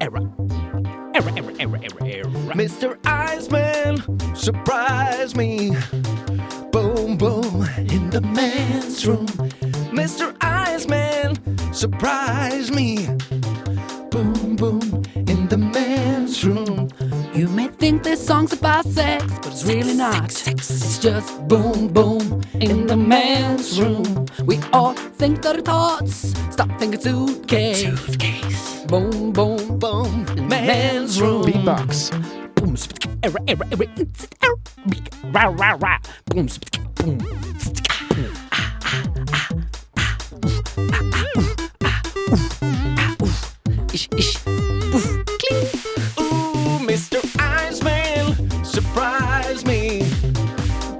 Error. Error, error, error, error. Mr. Iceman, surprise me. Boom, boom, in the man's room. Mr. Iceman, surprise me. Boom, boom, in the man's room. You may think this song's about sex, but it's really not. It's just boom, boom, in the man's room. We all think dirty thoughts, stop thinking suitcase. Suitcase. Boom, boom, boom in the man's room. Beatbox. Boom, it's, error, beak, rah, rah, rah. Boom, spit, boom. Ish, ish, poof, cling. Ooh, Mr. Iceman, surprise me.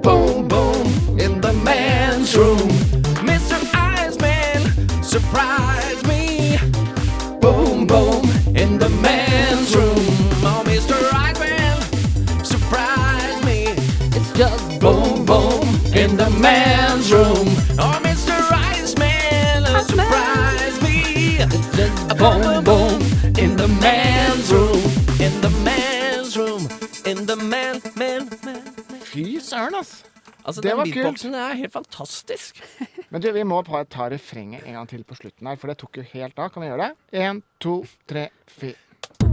Boom, boom, in the man's room. Mr. Iceman, surprise just Boom, boom, in the man's room. Oh, Mr. Iceman, surprise me. Just boom, boom, in the man's room. In the man's room. In the man, man, man. Fy søren, ass. Altså, Det den var kult. beatboxen er helt fantastisk. Men du, vi må bare ta refrenget en gang til på slutten her, for det tok jo helt av. Kan vi gjøre det? Én, to, tre, fire.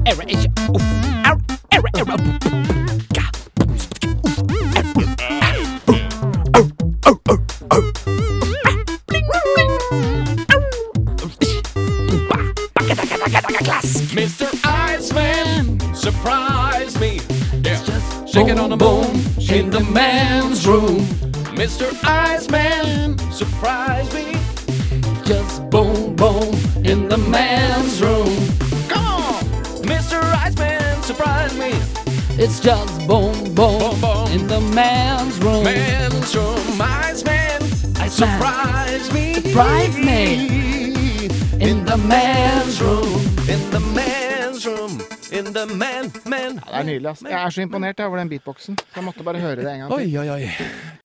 Erre, Erre, error, error, class. Mr. Iceman, surprise me. Yeah. just Shake it on the boom in the man's room. Mr. Iceman, surprise me. Just boom, boom In the man's room. Come on, Mr. Iceman, surprise me. It's just boom, boom, Boom, boom. in the man's room. Man's room, Iceman, Iceman, surprise me. Surprise me. In the man's room. In the man, man. Ja, det er nydelig, ass. Jeg er så imponert jeg, over den beatboxen. Så jeg måtte bare høre det en gang til. oi, oi.